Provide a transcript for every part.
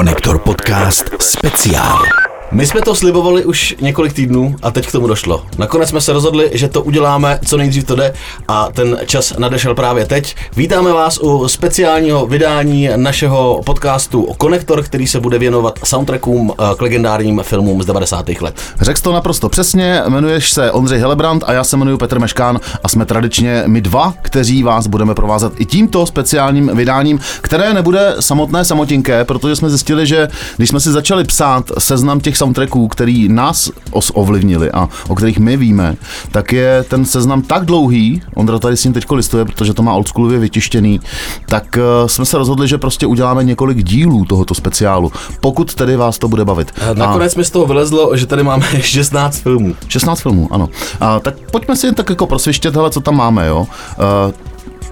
Konektor podcast speciál. My jsme to slibovali už několik týdnů a teď k tomu došlo. Nakonec jsme se rozhodli, že to uděláme, co nejdřív to jde a ten čas nadešel právě teď. Vítáme vás u speciálního vydání našeho podcastu Konektor, který se bude věnovat soundtrackům eh, k legendárním filmům z 90. let. Řekl to naprosto přesně, jmenuješ se Ondřej Helebrant a já se jmenuji Petr Meškán a jsme tradičně my dva, kteří vás budeme provázet i tímto speciálním vydáním, které nebude samotné samotinké, protože jsme zjistili, že když jsme si začali psát seznam těch soundtracků, který nás os ovlivnili a o kterých my víme, tak je ten seznam tak dlouhý, Ondra tady s ním teď listuje, protože to má oldschoolově vytištěný, tak uh, jsme se rozhodli, že prostě uděláme několik dílů tohoto speciálu, pokud tedy vás to bude bavit. A nakonec a... mi z toho vylezlo, že tady máme 16 filmů. 16 filmů, ano. A, tak pojďme si jen tak jako prosvištět, hele, co tam máme, jo. Uh,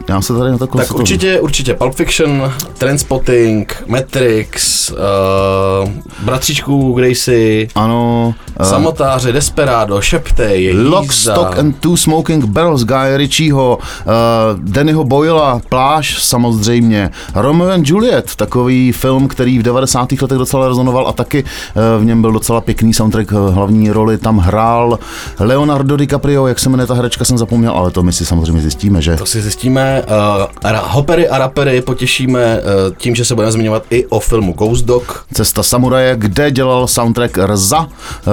já se tady na to Tak určitě, určitě Pulp Fiction, Transpotting, Matrix, uh, Bratříčku Gracie, ano, uh, Samotáře, Desperado, Sheptej, Lock, Stock and Two Smoking Barrels, Guy Ritchieho, uh, Dannyho Boyla, Pláž samozřejmě, Romeo and Juliet, takový film, který v 90. letech docela rezonoval a taky uh, v něm byl docela pěkný soundtrack, hlavní roli tam hrál Leonardo DiCaprio, jak se jmenuje ta herečka, jsem zapomněl, ale to my si samozřejmě zjistíme, že? To si zjistíme uh, hopery a rapery potěšíme uh, tím, že se budeme zmiňovat i o filmu Ghost Dog. Cesta samuraje, kde dělal soundtrack Rza, uh,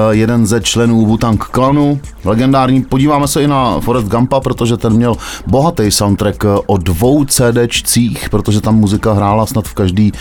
jeden ze členů Wu-Tang klanu, legendární. Podíváme se i na Forest Gumpa, protože ten měl bohatý soundtrack o dvou CDčcích, protože tam muzika hrála snad v každý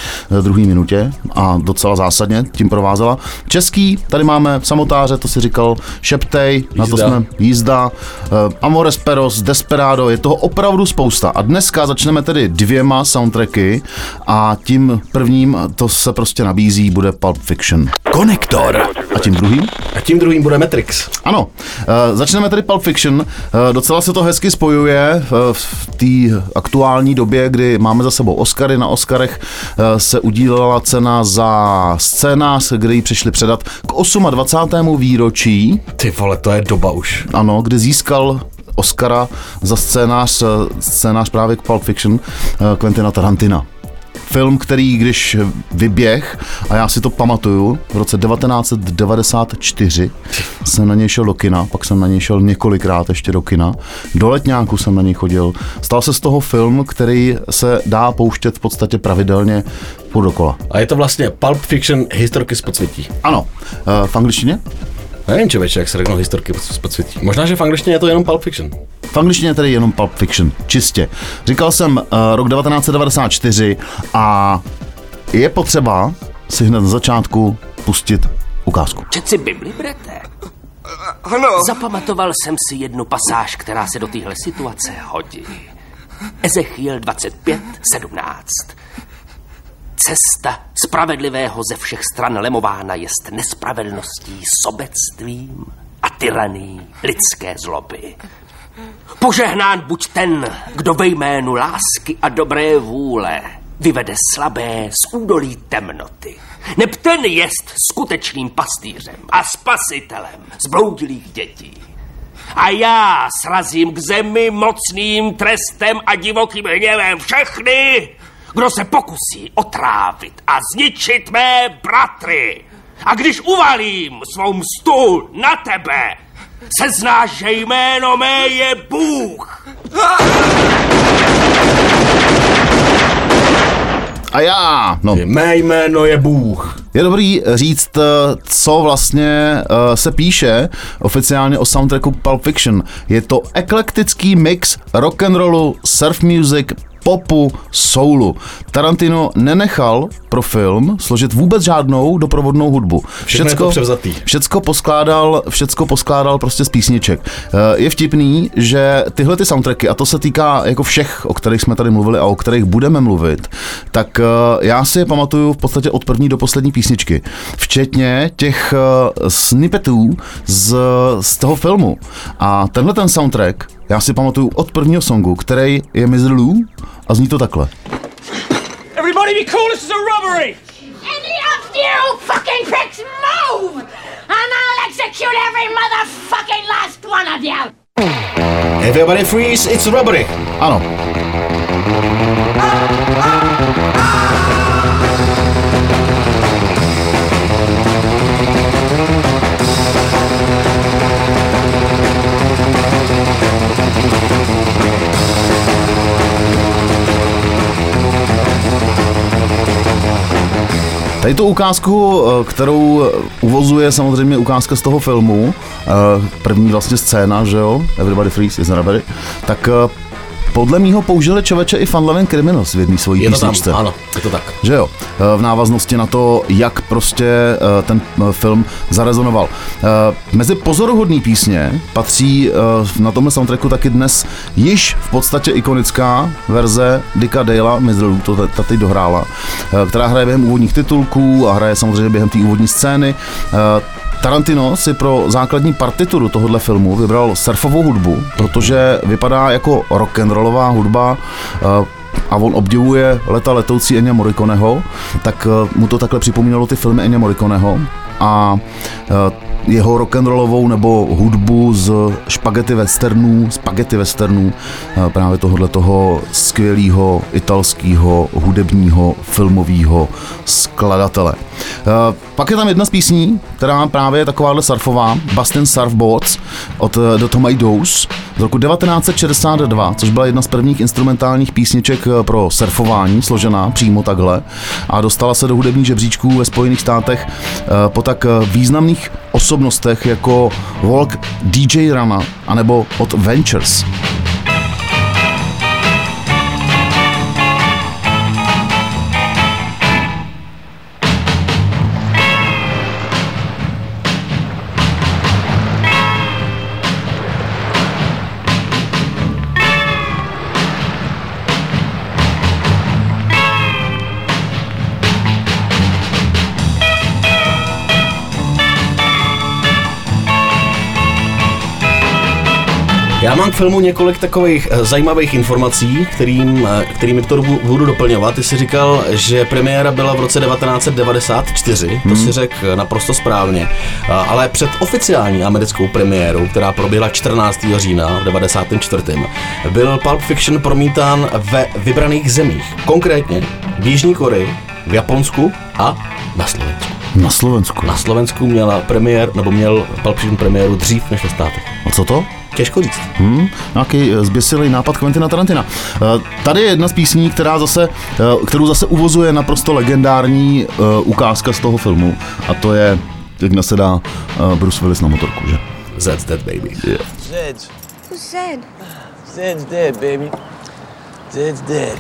druhý minutě a docela zásadně tím provázela. Český, tady máme samotáře, to si říkal Šeptej, jízda. na to jsme jízda, uh, Amores Peros, Desperado, je toho opravdu spousta. A dneska začneme tedy dvěma soundtracky a tím prvním, to se prostě nabízí, bude Pulp Fiction. Konektor. A tím druhým? A tím druhým bude Matrix. Ano, uh, začneme tedy Pulp Fiction. Uh, docela se to hezky spojuje uh, v té aktuální době, kdy máme za sebou Oscary. Na Oscarech se udílela cena za scénář, kde ji přišli předat k 28. výročí. Ty vole, to je doba už. Ano, kdy získal Oscara za scénář, scénář právě k Pulp Fiction eh, Quentina Tarantina film, který když vyběh, a já si to pamatuju, v roce 1994 jsem na něj šel do kina, pak jsem na něj šel několikrát ještě do kina, do letňáku jsem na něj chodil. Stal se z toho film, který se dá pouštět v podstatě pravidelně půl dokola. A je to vlastně Pulp Fiction historky z podsvětí. Ano. Eh, v angličtině? Nevím, člověče, jak se řeknou historky z podsvětí. Možná, že v angličtině je to jenom Pulp Fiction. V angličtině tedy jenom Pulp Fiction, čistě. Říkal jsem uh, rok 1994 a je potřeba si hned na začátku pustit ukázku. Čet si Bibli, brete? Ano. Zapamatoval jsem si jednu pasáž, která se do téhle situace hodí. Ezechiel 25, 17. Cesta spravedlivého ze všech stran lemována jest nespravedlností, sobectvím a tyraný lidské zloby. Požehnán buď ten, kdo ve jménu lásky a dobré vůle vyvede slabé z údolí temnoty. Neb ten jest skutečným pastýřem a spasitelem zbloudilých dětí. A já srazím k zemi mocným trestem a divokým hněvem všechny, kdo se pokusí otrávit a zničit mé bratry. A když uvalím svou mstu na tebe, se znáš, že jméno mé je Bůh. A já, no. Mé jméno je Bůh. Je dobrý říct, eh, co vlastně eh, se píše oficiálně o soundtracku Pulp Fiction. Je to eklektický mix rock and rollu, surf music, popu, soulu. Tarantino nenechal pro film složit vůbec žádnou doprovodnou hudbu. Všecko, všecko, všecko poskládal, všecko poskládal prostě z písniček. Eh, je vtipný, že tyhle ty soundtracky, a to se týká jako všech, o kterých jsme tady mluvili a o kterých budeme mluvit, tak eh, já si je pamatuju v podstatě od první do poslední písničky. Včetně těch eh, snippetů z, z toho filmu. A tenhle ten soundtrack já si pamatuju od prvního songu, který je Mr. Lou a zní to takhle. Everybody be cool, this is a robbery! Any of you fucking pricks move! And I'll execute every motherfucking last one of you! Everybody freeze, it's a robbery! Ano. Tady tu ukázku, eh, kterou uvozuje samozřejmě ukázka z toho filmu, eh, první vlastně scéna, že jo, Everybody Freeze, is ready, tak eh, podle mýho použili čověče i Fun Loving Criminals v jedné svojí Je to písničce. tam, ano, je to tak. Že jo, v návaznosti na to, jak prostě ten film zarezonoval. Mezi pozoruhodný písně patří na tomhle soundtracku taky dnes již v podstatě ikonická verze Dicka Dalea, Mizrelů, to ta teď dohrála, která hraje během úvodních titulků a hraje samozřejmě během té úvodní scény. Tarantino si pro základní partituru tohohle filmu vybral surfovou hudbu, protože vypadá jako rock'n'rollová hudba a on obdivuje leta letoucí Enya Morriconeho, tak mu to takhle připomínalo ty filmy Enya Morriconeho. A jeho rock'n'rollovou nebo hudbu z špagety westernů, spagety westernů, právě tohohle toho skvělého italského hudebního filmového skladatele. Pak je tam jedna z písní, která právě je takováhle surfová, Bustin' Surfboards od The Tomatoes z roku 1962, což byla jedna z prvních instrumentálních písniček pro surfování, složená přímo takhle a dostala se do hudebních žebříčků ve Spojených státech po tak významných osobnostech jako Walk DJ Rama anebo od Ventures. Já mám k filmu několik takových eh, zajímavých informací, kterým, eh, kterými to budu doplňovat. Ty jsi říkal, že premiéra byla v roce 1994, to hmm. si řekl naprosto správně, ale před oficiální americkou premiérou, která proběhla 14. října v 94. byl Pulp Fiction promítán ve vybraných zemích, konkrétně v Jižní Koreji, v Japonsku a na Slovensku. Na Slovensku. Na Slovensku měla premiér, nebo měl Pulp Fiction premiéru dřív než ve státech. A co to? Těžko říct. Hmm, nějaký eh, zběsilý nápad Quentina Tarantina. Eh, tady je jedna z písní, která zase, eh, kterou zase uvozuje naprosto legendární ukázka z toho filmu a to je, jak se dá Bruce Willis na motorku, že? Zed's dead, baby. Yeah. Zed. Who's Zed? Zed's dead, baby. Zed's dead.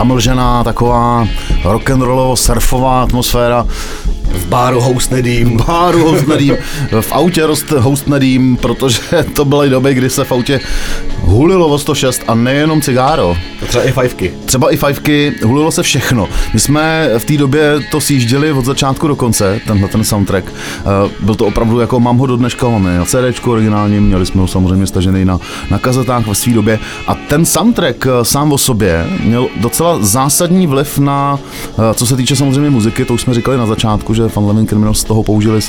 Zamlžená taková rock'n'rollovo surfová atmosféra. V báru host nedým. V báru host nedým. v autě nedým, protože to byly doby, kdy se v autě hulilo o 106 a nejenom cigáro. Třeba i fajfky. Třeba i fajfky, hulilo se všechno. My jsme v té době to sjížděli od začátku do konce, tenhle ten soundtrack. Eh, byl to opravdu jako mám ho do dneška, máme na CD originálně, měli jsme ho samozřejmě stažený na, na kazetách ve své době. A ten soundtrack eh, sám o sobě měl docela zásadní vliv na, eh, co se týče samozřejmě muziky, to už jsme říkali na začátku, že Fan Loving Criminals z toho použili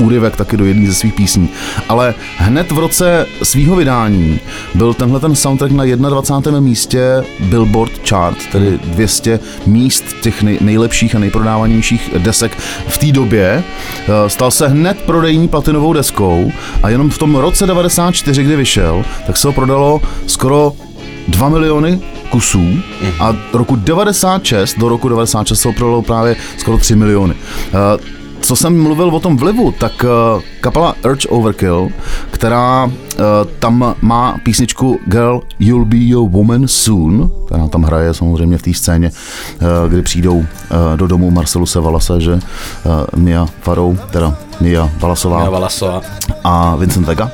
úryvek taky do jedné ze svých písní. Ale hned v roce svého vydání byl tenhle ten soundtrack na 21. místě Billboard Chart, tedy 200 míst těch nej, nejlepších a nejprodávanějších desek v té době. Eh, stal se hned prodejní platinovou deskou a jenom v tom roce 94, kdy vyšel, tak se ho prodalo skoro 2 miliony kusů a roku 96 do roku 96 se prodalo právě skoro 3 miliony. Eh, co jsem mluvil o tom vlivu, tak uh, kapela Urge Overkill, která uh, tam má písničku Girl, You'll Be Your Woman Soon, která tam hraje samozřejmě v té scéně, kdy přijdou do domu Marcelu Sevalase, že Mia Farou, teda Mia Valasová, Mia Valasová. a Vincent Vega,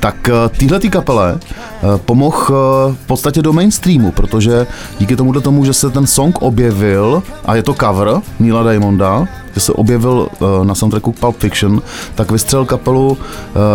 tak téhle kapele pomohl v podstatě do mainstreamu, protože díky tomuto tomu, že se ten song objevil, a je to cover Nila Diamonda, že se objevil na soundtracku Pulp Fiction, tak vystřelil kapelu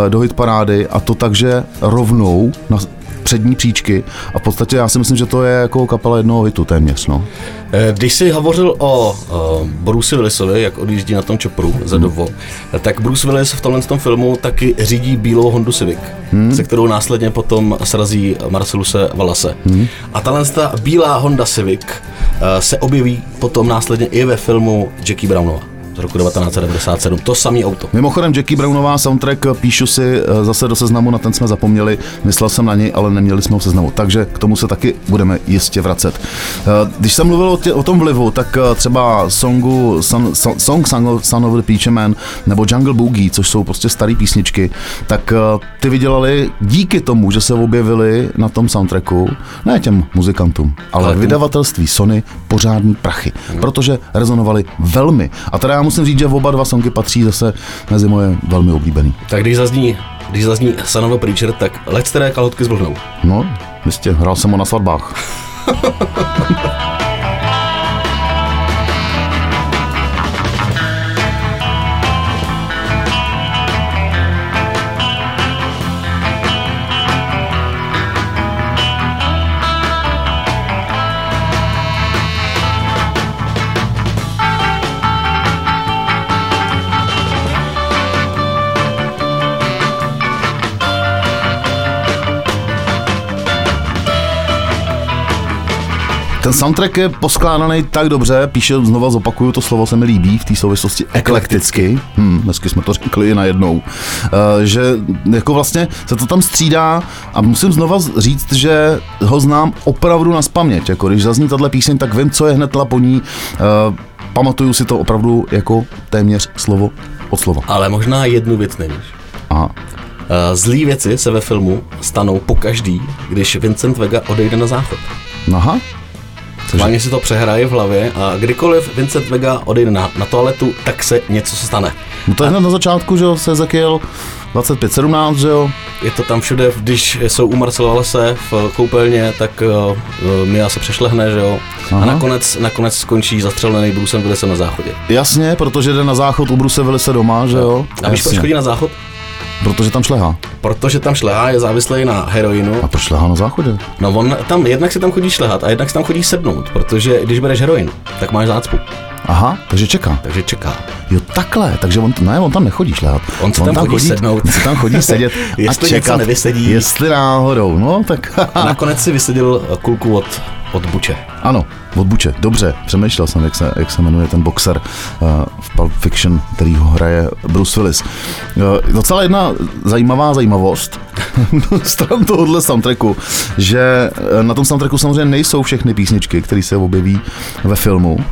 do hit parády a to takže rovnou na přední příčky a v podstatě já si myslím, že to je jako kapela jednoho hitu téměř. No. Eh, když jsi hovořil o uh, Bruce Willisovi, jak odjíždí na tom čopru za dovo, hmm. tak Bruce Willis v tomhle tom filmu taky řídí bílou Hondu Civic, hmm. se kterou následně potom srazí Marceluse Valase. Hmm. A tahle bílá Honda Civic uh, se objeví potom následně i ve filmu Jackie Brownova roku 1997. To samý auto. Mimochodem Jackie Brownová soundtrack píšu si eh, zase do seznamu, na ten jsme zapomněli, myslel jsem na něj, ale neměli jsme ho seznamu, takže k tomu se taky budeme jistě vracet. Eh, když jsem mluvil o, tě, o tom vlivu, tak eh, třeba songu Son, Son, Song Son of the Peach Man nebo Jungle Boogie, což jsou prostě staré písničky, tak ty vydělali díky tomu, že se objevili na tom soundtracku, ne těm muzikantům, ale, ale vydavatelství Sony pořádný prachy, hmm. protože rezonovali velmi. A teda já musím říct, že oba dva songy patří zase mezi moje velmi oblíbený. Tak když zazní, když zazní Sanovo Preacher, tak leč které kalhotky zblhnou. No, jistě, hrál jsem ho na svatbách. Ten soundtrack je poskládaný tak dobře, píše, znova zopakuju, to slovo se mi líbí v té souvislosti eklekticky, hmm, dnesky jsme to řekli najednou, uh, že jako vlastně se to tam střídá a musím znova říct, že ho znám opravdu na spaměť, jako když zazní tahle píseň, tak vím, co je hned po ní, uh, pamatuju si to opravdu jako téměř slovo od slova. Ale možná jednu věc nevíš. Aha. Uh, zlý věci se ve filmu stanou po každý, když Vincent Vega odejde na záchod. Aha. Schválně si to přehraje v hlavě a kdykoliv Vincent Vega odejde na, na toaletu, tak se něco se stane. No to je hned na začátku, že jo, se Ezekiel 25-17, že jo? Je to tam všude, když jsou u Marcela Lese v koupelně, tak uh, Mia se přešlehne, že jo? Aha. A nakonec, nakonec skončí zastřelený Brucem Willisem na záchodě. Jasně, protože jde na záchod u Bruce Willise doma, že jo? A víš, proč chodí na záchod? Protože tam šlehá. Protože tam šlehá, je závislý na heroinu. A proč šlehá na záchodě? No on tam, jednak si tam chodí šlehat a jednak si tam chodí sednout, protože když bereš heroin, tak máš zácpu. Aha, takže čeká. Takže čeká. Jo, takhle, takže on, ne, on tam nechodí šlehat. On, on tam, tam chodí sednout. On tam chodí sedět jestli a čekat, nevysedí. jestli náhodou, no tak. Nakonec si vysedil kulku od, od buče. Ano, od Buče, dobře, přemýšlel jsem, jak se, jak se jmenuje ten boxer uh, v Pulp Fiction, který ho hraje Bruce Willis. Uh, docela jedna zajímavá zajímavost stran tohohle soundtracku, že uh, na tom soundtracku samozřejmě nejsou všechny písničky, které se objeví ve filmu. Uh,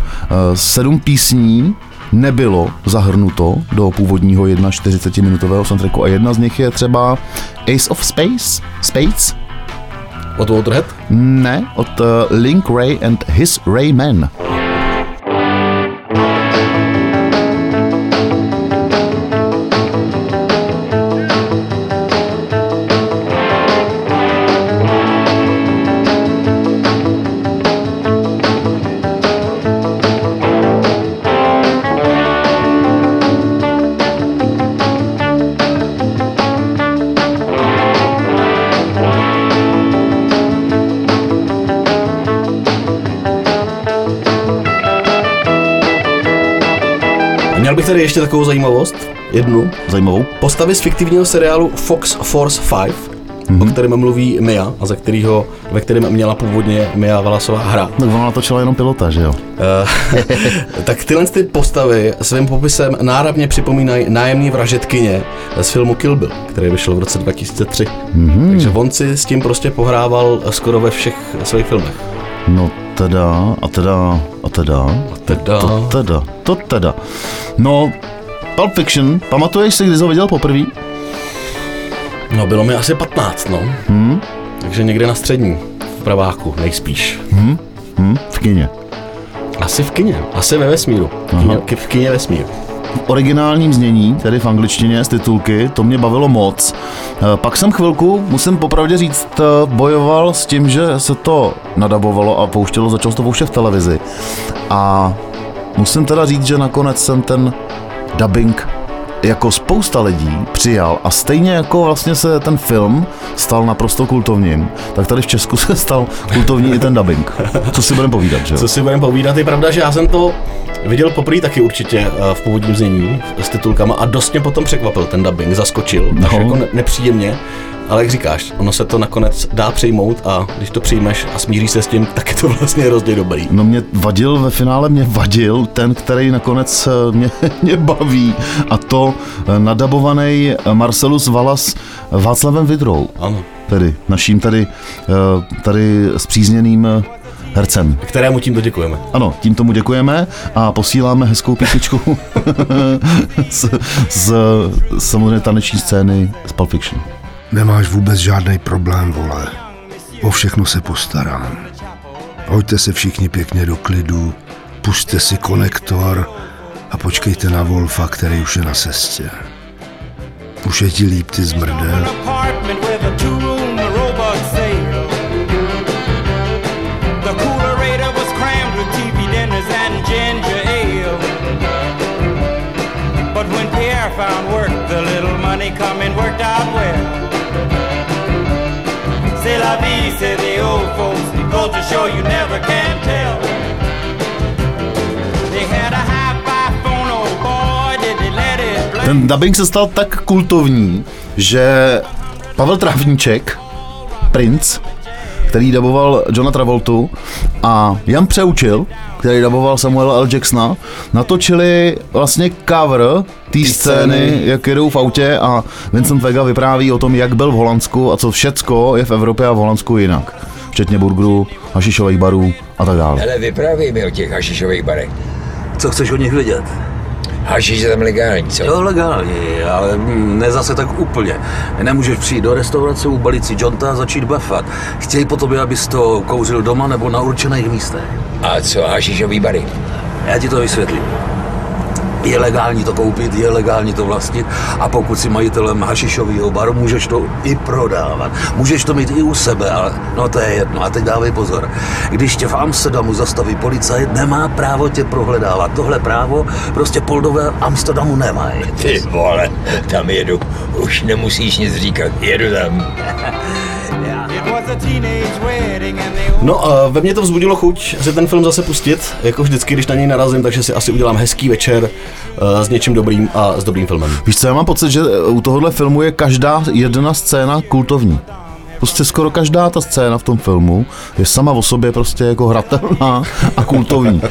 sedm písní nebylo zahrnuto do původního 1,40 minutového soundtracku a jedna z nich je třeba Ace of Space, Space, od Waterhead? Ne, od uh, Link Ray and His Rayman. Bych tady ještě takovou zajímavost, jednu. Zajímavou. Postavy z fiktivního seriálu Fox Force 5, mm-hmm. o kterém mluví Mia a ze kterého, ve kterém měla původně Mia Valasová hra. Tak ona natočila jenom pilota, že jo? Eh, tak tyhle ty postavy svým popisem náravně připomínají nájemní vražetkyně z filmu Kill Bill, který vyšel v roce 2003. Mm-hmm. Takže on si s tím prostě pohrával skoro ve všech svých filmech. No teda, a teda, teda, teda, to teda, to teda. No, Pulp Fiction, pamatuješ si, kdy jsi ho viděl poprvé? No, bylo mi asi 15, no. Hmm? Takže někde na střední, v praváku, nejspíš. Hmm? Hmm? V kině. Asi v kině, asi ve vesmíru. V kině, v kině vesmíru v originálním znění, tedy v angličtině z titulky, to mě bavilo moc. Eh, pak jsem chvilku, musím popravdě říct, eh, bojoval s tím, že se to nadabovalo a pouštělo, začalo to pouštět v televizi. A musím teda říct, že nakonec jsem ten dubbing jako spousta lidí přijal a stejně jako vlastně se ten film stal naprosto kultovním, tak tady v Česku se stal kultovní i ten dubbing. Co si budeme povídat, že Co si budeme povídat, je pravda, že já jsem to viděl poprvé taky určitě eh, v původním znění s titulkama a dost mě potom překvapil ten dubbing, zaskočil, no. až jako nepříjemně. Ale jak říkáš, ono se to nakonec dá přijmout a když to přijmeš a smíříš se s tím, tak je to vlastně hrozně dobrý. No mě vadil, ve finále mě vadil ten, který nakonec eh, mě, mě baví a to eh, nadabovaný Marcelus Valas Václavem Vidrou. Ano. Tedy naším tady, eh, tady zpřízněným hercem. Kterému tímto děkujeme. Ano, tím tomu děkujeme a posíláme hezkou písničku z, z samozřejmě taneční scény z Pulp Fiction. Nemáš vůbec žádný problém, vole. O všechno se postarám. Hoďte se všichni pěkně do klidu, puste si konektor a počkejte na Wolfa, který už je na cestě. Už je ti líp, ty zmrdel. found work, the little money coming worked out well. Vie, say the old folks. The culture show you never can tell. Ten dubbing se stal tak kultovní, že Pavel Trávníček, Prince, který daboval Johna Travoltu a Jan Přeučil, který daboval Samuel L. Jacksona, natočili vlastně cover té scény, jak jedou v autě a Vincent Vega vypráví o tom, jak byl v Holandsku a co všecko je v Evropě a v Holandsku jinak. Včetně burgerů, hašišových barů a tak dále. Ale vyprávěj mi o těch hašišových barech. Co chceš od nich vědět? Hašiš je tam legální, co? Jo, legální, ale ne zase tak úplně. Nemůžeš přijít do restaurace, ubalit si jonta a začít bafat. Chtějí po tobě, abys to kouřil doma nebo na určených místech. A co hašišový bary? Já ti to vysvětlím je legální to koupit, je legální to vlastnit a pokud si majitelem hašišového baru, můžeš to i prodávat. Můžeš to mít i u sebe, ale no to je jedno. A teď dávej pozor. Když tě v Amsterdamu zastaví policajt, nemá právo tě prohledávat. Tohle právo prostě poldové Amsterdamu nemají. Ty vole, tam jedu. Už nemusíš nic říkat. Jedu tam. No, uh, ve mně to vzbudilo chuť si ten film zase pustit, jako vždycky, když na něj narazím, takže si asi udělám hezký večer uh, s něčím dobrým a s dobrým filmem. Víš co, já mám pocit, že u tohohle filmu je každá jedna scéna kultovní. Prostě skoro každá ta scéna v tom filmu je sama o sobě prostě jako hratelná a kultovní.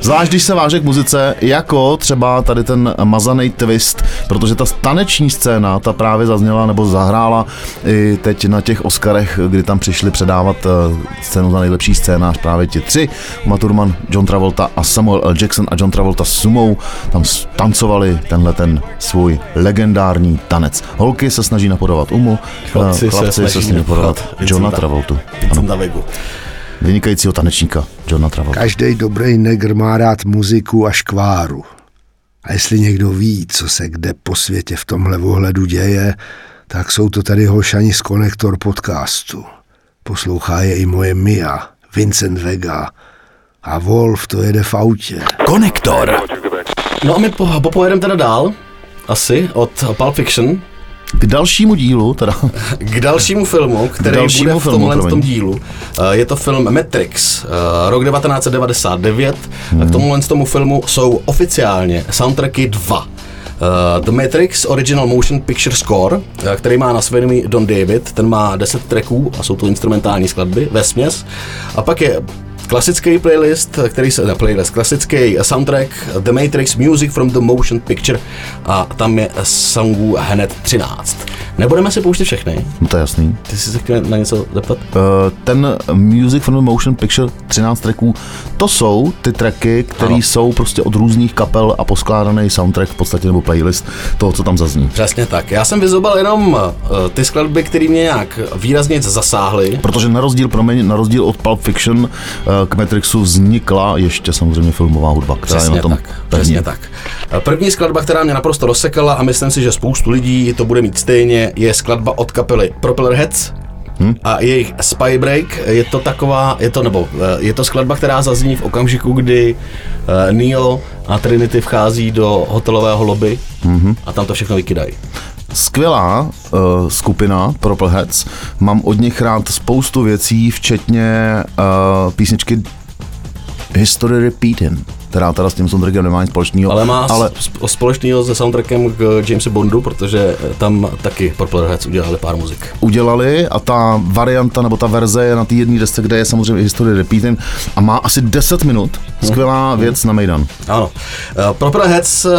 Zvlášť, když se váže k muzice, jako třeba tady ten mazaný twist, protože ta taneční scéna, ta právě zazněla nebo zahrála i teď na těch Oscarech, kdy tam přišli předávat eh, scénu za nejlepší scénář právě ti tři, Uma Thurman, John Travolta a Samuel L. Jackson a John Travolta s sumou tam tancovali tenhle ten svůj legendární tanec. Holky se snaží napodovat Umu, chlapci, eh, chlapci se, se snaží napodovat Johna Travoltu. Vincenta Vegu. Vynikajícího tanečníka Johna Travolta. Každý dobrý negr má rád muziku a škváru. A jestli někdo ví, co se kde po světě v tomhle ohledu děje, tak jsou to tady hošani z Konektor podcastu. Poslouchá je i moje Mia, Vincent Vega a Wolf to jede v autě. Konektor. No a my po, popojedeme teda dál, asi, od Pulp Fiction, k dalšímu dílu, teda. K dalšímu filmu, který dalšímu bude v tomhle filmu, tom dílu. Eh, je to film Matrix, eh, rok 1999. Hmm. K tomuhle tomu filmu jsou oficiálně soundtracky dva. Uh, The Matrix Original Motion Picture Score, uh, který má na svědomí Don David, ten má 10 tracků a jsou to instrumentální skladby ve směs. A pak je klasický playlist, který se, ne playlist, klasický soundtrack The Matrix Music from the Motion Picture a tam je songů hned 13. Nebudeme si pouštět všechny. No to je jasný. Ty jsi se chtěl na něco zeptat? Uh, ten Music from the Motion Picture 13 tracků, to jsou ty tracky, které jsou prostě od různých kapel a poskládaný soundtrack v podstatě nebo playlist toho, co tam zazní. Přesně tak. Já jsem vyzobal jenom uh, ty skladby, které mě nějak výrazně zasáhly. Protože na rozdíl, promiň, na rozdíl od Pulp Fiction, uh, k Matrixu vznikla ještě samozřejmě filmová hudba, která přesně je na tom tak, Přesně tak. První skladba, která mě naprosto rozsekala a myslím si, že spoustu lidí to bude mít stejně, je skladba od kapely Propeller Heads, hmm? a jejich Spy Break je to taková, je to, nebo eh, je to skladba, která zazní v okamžiku, kdy uh, Neo a Trinity vchází do hotelového lobby hmm. a tam to všechno vykydají. Skvělá uh, skupina Propelheads. Mám od nich rád spoustu věcí, včetně uh, písničky History Repeating která teda s tím soundtrackem nemá nic společného. Ale má ale... společného se soundtrackem k Jamesi Bondu, protože tam taky Purple Heads udělali pár muzik. Udělali a ta varianta nebo ta verze je na té jedné desce, kde je samozřejmě historie repeating a má asi 10 minut. Skvělá hmm. věc na Mejdan. Ano. Uh, Purple Heads uh,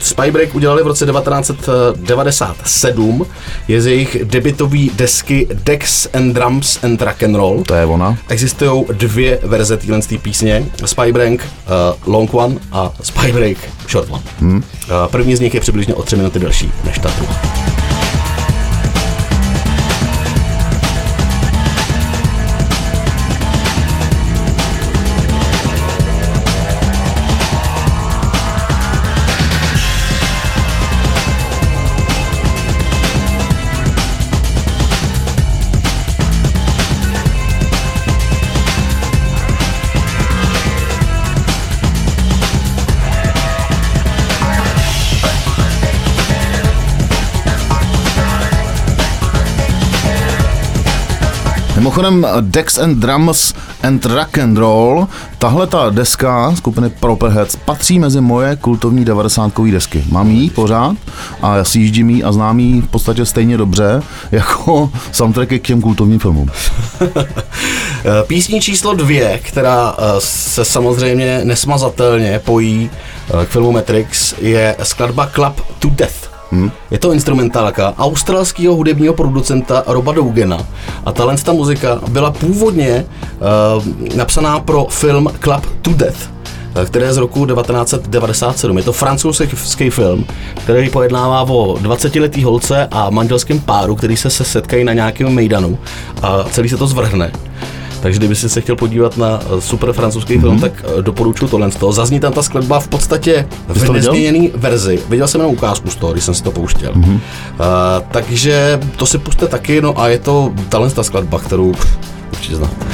Spybreak udělali v roce 1997. Je z jejich debitový desky Dex and Drums and Rock and Roll. To je ona. Existují dvě verze téhle písně. Spybreak uh, Long One a Spybreak Short One. Hmm. První z nich je přibližně o tři minuty delší než ta druhá. Mimochodem Dex and Drums and Rock and Roll, tahle ta deska skupiny Properheads patří mezi moje kultovní 90 desky. Mám jí pořád a já si jíždím jí a znám jí v podstatě stejně dobře jako soundtracky k těm kultovním filmům. Písní číslo dvě, která eh, se samozřejmě nesmazatelně pojí eh, k filmu Matrix, je skladba Club to Death. Hmm. Je to instrumentálka australského hudebního producenta Roba Dougena a tahle ta muzika byla původně uh, napsaná pro film Club to Death eh, který je z roku 1997. Je to francouzský film, který pojednává o 20-letý holce a manželském páru, který se setkají na nějakém mejdanu a celý se to zvrhne. Takže kdyby si se chtěl podívat na eh, super francouzský mm-hmm. film, mhm. tak eh, doporučuji tohle. toho. Zazní tam ta skladba v podstatě v nezměněné verzi. Viděl jsem jenom ukázku z toho, když jsem si to pouštěl. Mm-hmm. Uh, takže to si puste taky, no a je to talent ta skladba, kterou určitě znáte.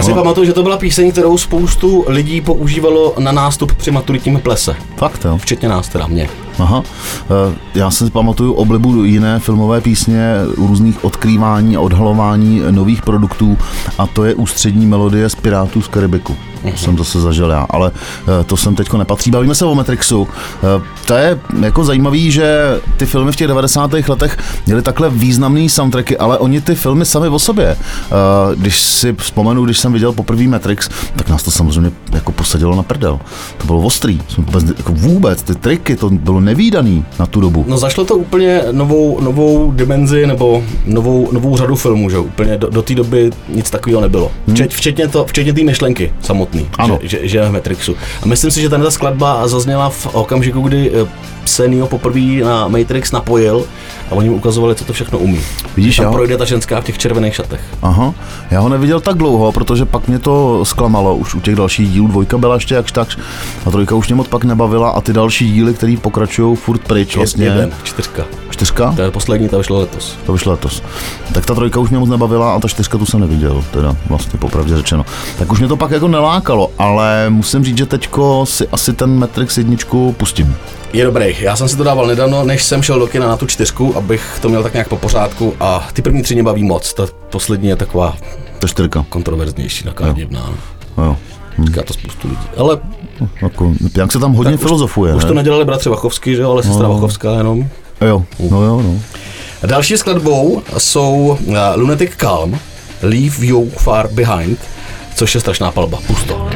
Já si pamatuju, že to byla píseň, kterou spoustu lidí používalo na nástup při maturitním plese. Fakt jo? Včetně nás teda, mě. Aha. Eh, já si pamatuju oblibu jiné filmové písně, různých odkrývání a odhalování nových produktů a to je ústřední melodie z Pirátů z Karibiku. To jsem zase zažil já, ale eh, to sem teďko nepatří. Bavíme se o Matrixu. Eh, to je jako zajímavý, že ty filmy v těch 90. letech měly takhle významný soundtracky, ale oni ty filmy sami o sobě. Když si vzpomenu, když jsem viděl poprvé Matrix, tak nás to samozřejmě jako posadilo na prdel. To bylo ostrý. Jako vůbec, ty triky, to bylo nevýdaný na tu dobu. No zašlo to úplně novou, novou dimenzi nebo novou, novou řadu filmů, že úplně do, do té doby nic takového nebylo. Hmm. Včet, včetně, to, včetně té myšlenky samotný, ano. že, že, že v Matrixu. A myslím si, že ta skladba zazněla v okamžiku, kdy eh, se Neo poprvé na Matrix napojil a oni mu ukazovali, co to všechno umí. Vidíš, tam projde ta ženská v těch červených šatech. Aha, já ho neviděl tak dlouho, protože pak mě to zklamalo už u těch dalších dílů. Dvojka byla ještě jakž tak a trojka už mě moc pak nebavila a ty další díly, které pokračují furt pryč vlastně. Jeden, čtyřka. Čtyřka? To je poslední, ta vyšla letos. To vyšla letos. Tak ta trojka už mě moc nebavila a ta čtyřka tu jsem neviděl, teda vlastně popravdě řečeno. Tak už mě to pak jako nelákalo, ale musím říct, že teďko si asi ten Matrix jedničku pustím. Je dobrý. Já jsem si to dával nedávno, než jsem šel do kina na tu čtyřku, abych to měl tak nějak po pořádku a ty první tři mě baví moc. Ta poslední je taková ta čtyřka. kontroverznější, taková divná. Jo. Hm. Říká to spoustu lidí. Ale jako, jak se tam hodně tak filozofuje. Už, už to nedělali bratři Vachovský, že jo, ale sestra no. Vachovská jenom. Jo, no jo, no. Další skladbou jsou uh, Lunatic Calm, Leave You Far Behind, což je strašná palba. Pusto.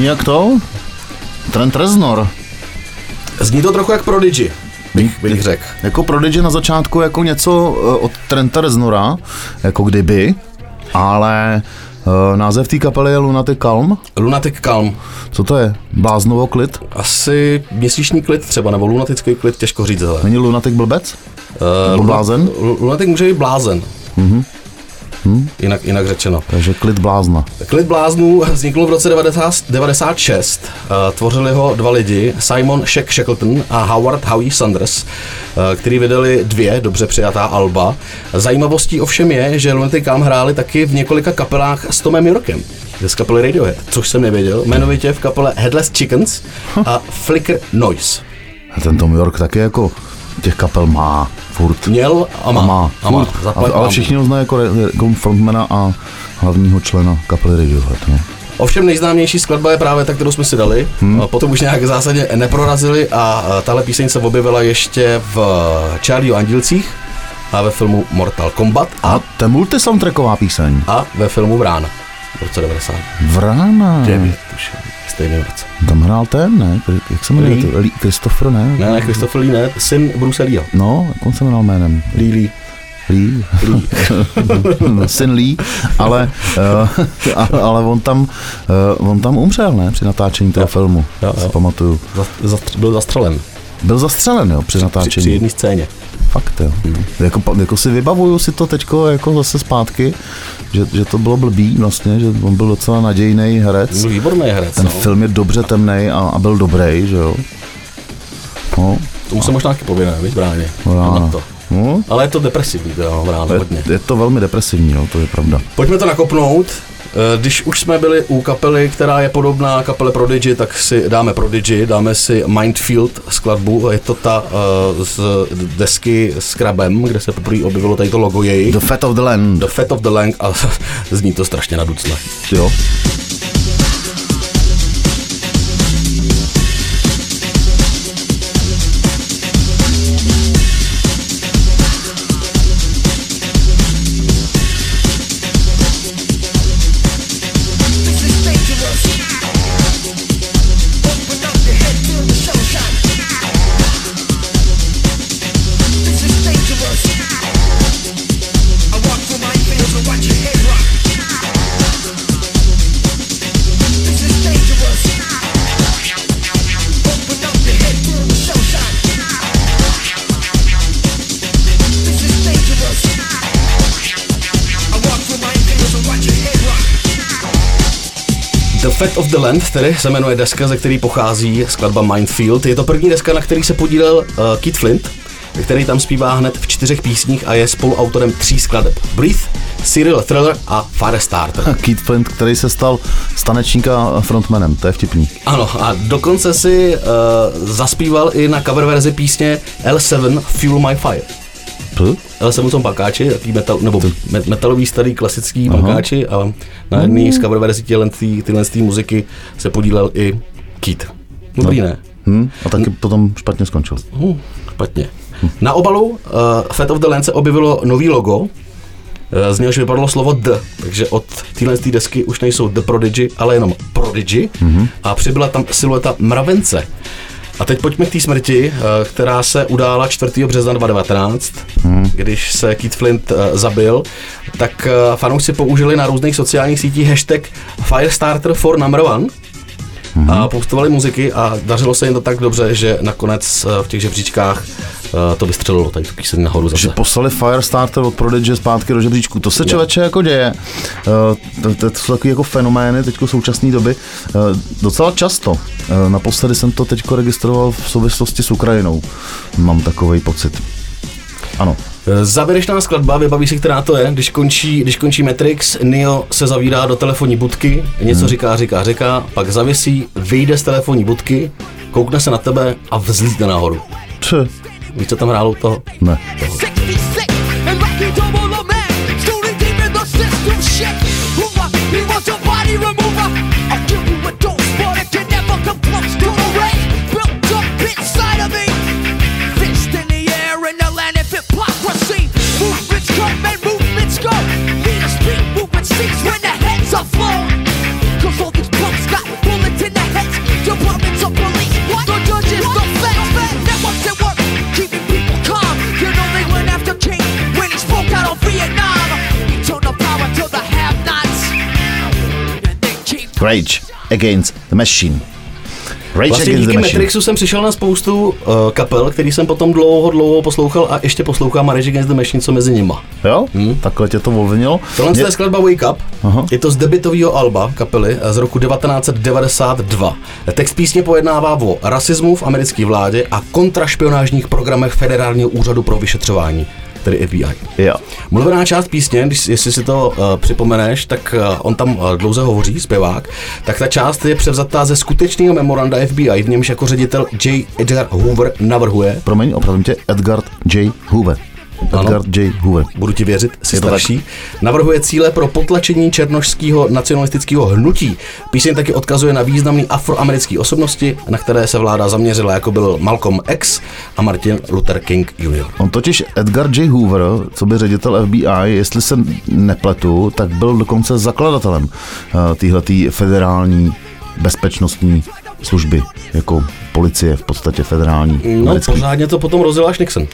Zní jak to? Trent Reznor. Zní to trochu jak Prodigy, bych, bych řekl. Jako Prodigy na začátku jako něco eh, od Trenta Reznora, jako kdyby, ale uh, název té kapely je Lunatic Calm. Lunatic Calm. Co to je? Bláznovo klid? Asi měsíční klid třeba, nebo lunatický klid, těžko říct. Ale. Není Lunatic blbec? Uh, Nebo blázen? Lunatic může být blázen. Mhm. Hmm? Jinak, jinak řečeno. Takže klid blázna. Klid bláznů vznikl v roce 1996. Uh, tvořili ho dva lidi, Simon Shack Shackleton a Howard Howie Sanders, uh, který vydali dvě dobře přijatá alba. Zajímavostí ovšem je, že Lunatic Calm hráli taky v několika kapelách s Tomem Yorkem z kapely Radiohead, což jsem nevěděl, jmenovitě v kapele Headless Chickens a Flicker Noise. A ten Tom York taky jako těch kapel má furt. Měl a má. A má, a má. furt. A, ale všichni ho znají jako, jako frontmana a hlavního člena kapely Radiohead. No. Ovšem nejznámější skladba je právě ta, kterou jsme si dali. Hmm. Potom už nějak zásadně neprorazili a tahle píseň se objevila ještě v Charlie o Andilcích a ve filmu Mortal Kombat. A, a to je multisoundtracková píseň. A ve filmu Vrána v roce 90. Vrána. 9, tuším, stejný roce. Tam hrál ten, ne? Jak se jmenuje? Lee? Lee, Christopher, ne? Ne, ne, Christopher Lee, ne, syn Bruce Leeho. No, jak on se jmenoval jménem? Lee Lee. Lee, Lee. syn Lee, ale, uh, ale on, tam, uh, on tam umřel, ne, při natáčení toho jo, filmu, jo, jo. si pamatuju. Za, byl zastřelen. Byl zastřelen, jo, při natáčení. Při, při jedné scéně. Fakt, jo. Hmm. Jako, jako si vybavuju si to teďko jako zase zpátky, že, že to bylo blbý vlastně, že on byl docela nadějný herec. Byl výborný herec, Ten no. film je dobře temný a, a byl dobrý, že jo. No. Tomu se možná taky pověne, víš, Bráně. No, na to. No. Ale je to depresivní, to jo, Bráně, hodně. Je to velmi depresivní, no, to je pravda. Pojďme to nakopnout. Když už jsme byli u kapely, která je podobná kapele Prodigy, tak si dáme Prodigy, dáme si Mindfield skladbu, je to ta uh, z desky s krabem, kde se poprvé objevilo tady to logo jej. The Fat of the Land. The Fat of the Land a zní to strašně naducne. Jo. The Land, tedy se jmenuje deska, ze který pochází skladba Mindfield. Je to první deska, na který se podílel uh, Kit Flint, který tam zpívá hned v čtyřech písních a je spoluautorem tří skladeb. Breathe, Serial Thriller a Firestarter. Keith Flint, který se stal stanečníka frontmanem, to je vtipný. Ano, a dokonce si uh, zaspíval i na cover verzi písně L7 Fuel My Fire. L7 jsou bankáči, taký metal, nebo metalový starý klasický Aha. bankáči a na jedné z cover verzí tyhle, tyhle muziky se podílel i Keith. Dobrý, no. ne? Hmm. A taky hmm. potom špatně skončil. Hmm. Špatně. Hmm. Na obalu uh, Fat of the Land se objevilo nový logo, uh, z něhož vypadlo slovo The, takže od téhle desky už nejsou The Prodigy, ale jenom Prodigy mm-hmm. a přibyla tam silueta mravence. A teď pojďme k té smrti, eh, která se udála 4. března 2019, hmm. když se Keith Flint eh, zabil, tak eh, fanoušci použili na různých sociálních sítích hashtag Firestarter for number one, hmm. a postovali muziky a dařilo se jim to tak dobře, že nakonec v těch žebříčkách to vystřelilo, tady tu píseň nahoru zase. Že poslali Firestarter od Prodigy zpátky do žebříčku. To se člověče jako děje. To, to, to jsou takové jako fenomény teď současné doby. Docela často. Naposledy jsem to teď registroval v souvislosti s Ukrajinou. Mám takový pocit. Ano. Závěrečná skladba, vybaví si, která to je, když končí, když končí Matrix, Neo se zavírá do telefonní budky, něco hmm. říká, říká, říká, pak zavěsí, vyjde z telefonní budky, koukne se na tebe a vzlítne nahoru. Če? Víš, co tam hrálo toho? Ne. When Rage Against the Machine. Rage vlastně díky Matrixu jsem přišel na spoustu uh, kapel, který jsem potom dlouho, dlouho poslouchal a ještě poslouchám a Rage Against the Machine, co mezi nima. Jo? Hmm. Takhle tě to ovlivnilo? Tohle Mě... je skladba Wake Up. Aha. Je to z debitového alba kapely z roku 1992. Text písně pojednává o rasismu v americké vládě a kontrašpionážních programech Federálního úřadu pro vyšetřování tedy FBI. Jo. Mluvená část písně, když, jestli si to uh, připomeneš, tak uh, on tam uh, dlouze hovoří, zpěvák, tak ta část je převzatá ze skutečného memoranda FBI, v němž jako ředitel J. Edgar Hoover navrhuje. Promiň, opravím tě, Edgar J. Hoover. Edgar J. Hoover. Budu ti věřit, jsi Je starší. Tak. Navrhuje cíle pro potlačení černožského nacionalistického hnutí. Píseň taky odkazuje na významné afroamerické osobnosti, na které se vláda zaměřila, jako byl Malcolm X a Martin Luther King Jr. On totiž Edgar J. Hoover, co by ředitel FBI, jestli se nepletu, tak byl dokonce zakladatelem uh, téhletý federální bezpečnostní služby, jako policie v podstatě federální. No, pořádně to potom rozjel až Nixon.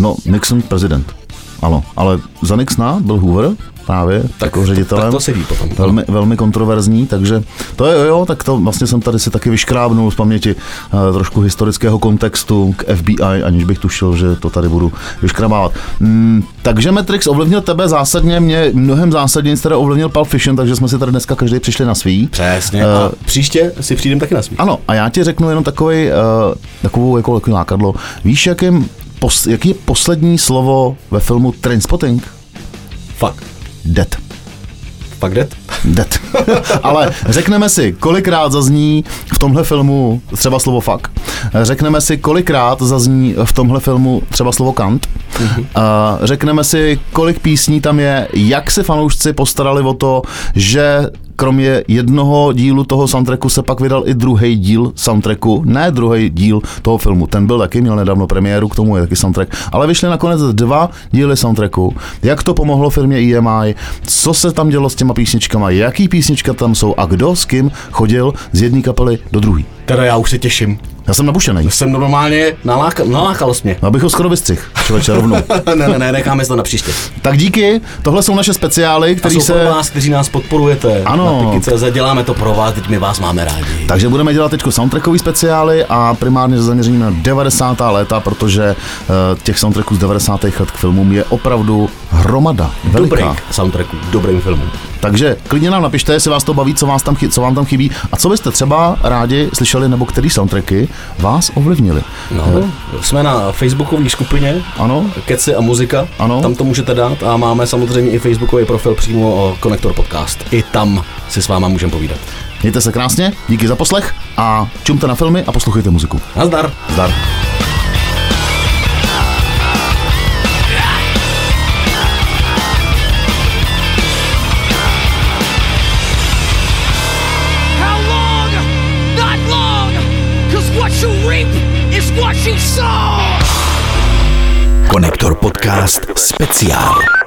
No, Nixon prezident. Ano, ale za Nixona byl Hoover právě tak, jako ředitelem. Tak to sedí potom. Velmi, velmi kontroverzní, takže to je jo, tak to vlastně jsem tady si taky vyškrábnul z paměti uh, trošku historického kontextu k FBI, aniž bych tušil, že to tady budu vyškrabávat. Mm, takže Matrix ovlivnil tebe zásadně, mě mnohem zásadně teda ovlivnil Pulp Fiction, takže jsme si tady dneska každý přišli na svý. Přesně. Uh, a příště si přijdem taky na svý. Ano, a já ti řeknu jenom takový, uh, takovou jako, jako nákadlo. Víš, jakým pos, jaký je poslední slovo ve filmu Trainspotting? Fuck. Dead. Fuck dead? Dead. Ale řekneme si, kolikrát zazní v tomhle filmu třeba slovo fuck. Řekneme si, kolikrát zazní v tomhle filmu třeba slovo kant. Mm-hmm. A řekneme si, kolik písní tam je, jak se fanoušci postarali o to, že kromě jednoho dílu toho soundtracku se pak vydal i druhý díl soundtracku, ne druhý díl toho filmu, ten byl taky, měl nedávno premiéru, k tomu je taky soundtrack, ale vyšly nakonec dva díly soundtracku. Jak to pomohlo firmě EMI, co se tam dělo s těma písničkama, jaký písnička tam jsou a kdo s kým chodil z jedné kapely do druhé. Teda já už se těším. Já jsem nabušený. Jsem normálně nalákal, nalákal mě. Abych ho skoro vystřih, člověče, rovnou. ne, ne, ne, necháme to na příště. Tak díky, tohle jsou naše speciály, které se... Pro vás, kteří nás podporujete. Ano. Na děláme to pro vás, teď my vás máme rádi. Takže budeme dělat teď soundtrackový speciály a primárně zaměření na 90. léta, protože uh, těch soundtracků z 90. let k filmům je opravdu hromada. Veliká. Dobrých soundtracků, dobrým filmům. Takže klidně nám napište, jestli vás to baví, co, vás tam, co vám tam chybí a co byste třeba rádi slyšeli, nebo který soundtracky vás ovlivnili. No, jsme na facebookové skupině ano. Keci a muzika, ano. tam to můžete dát a máme samozřejmě i facebookový profil přímo o Konektor Podcast. I tam si s váma můžeme povídat. Mějte se krásně, díky za poslech a čumte na filmy a poslouchejte muziku. Nazdar. Zdar. Konektor podcast speciál.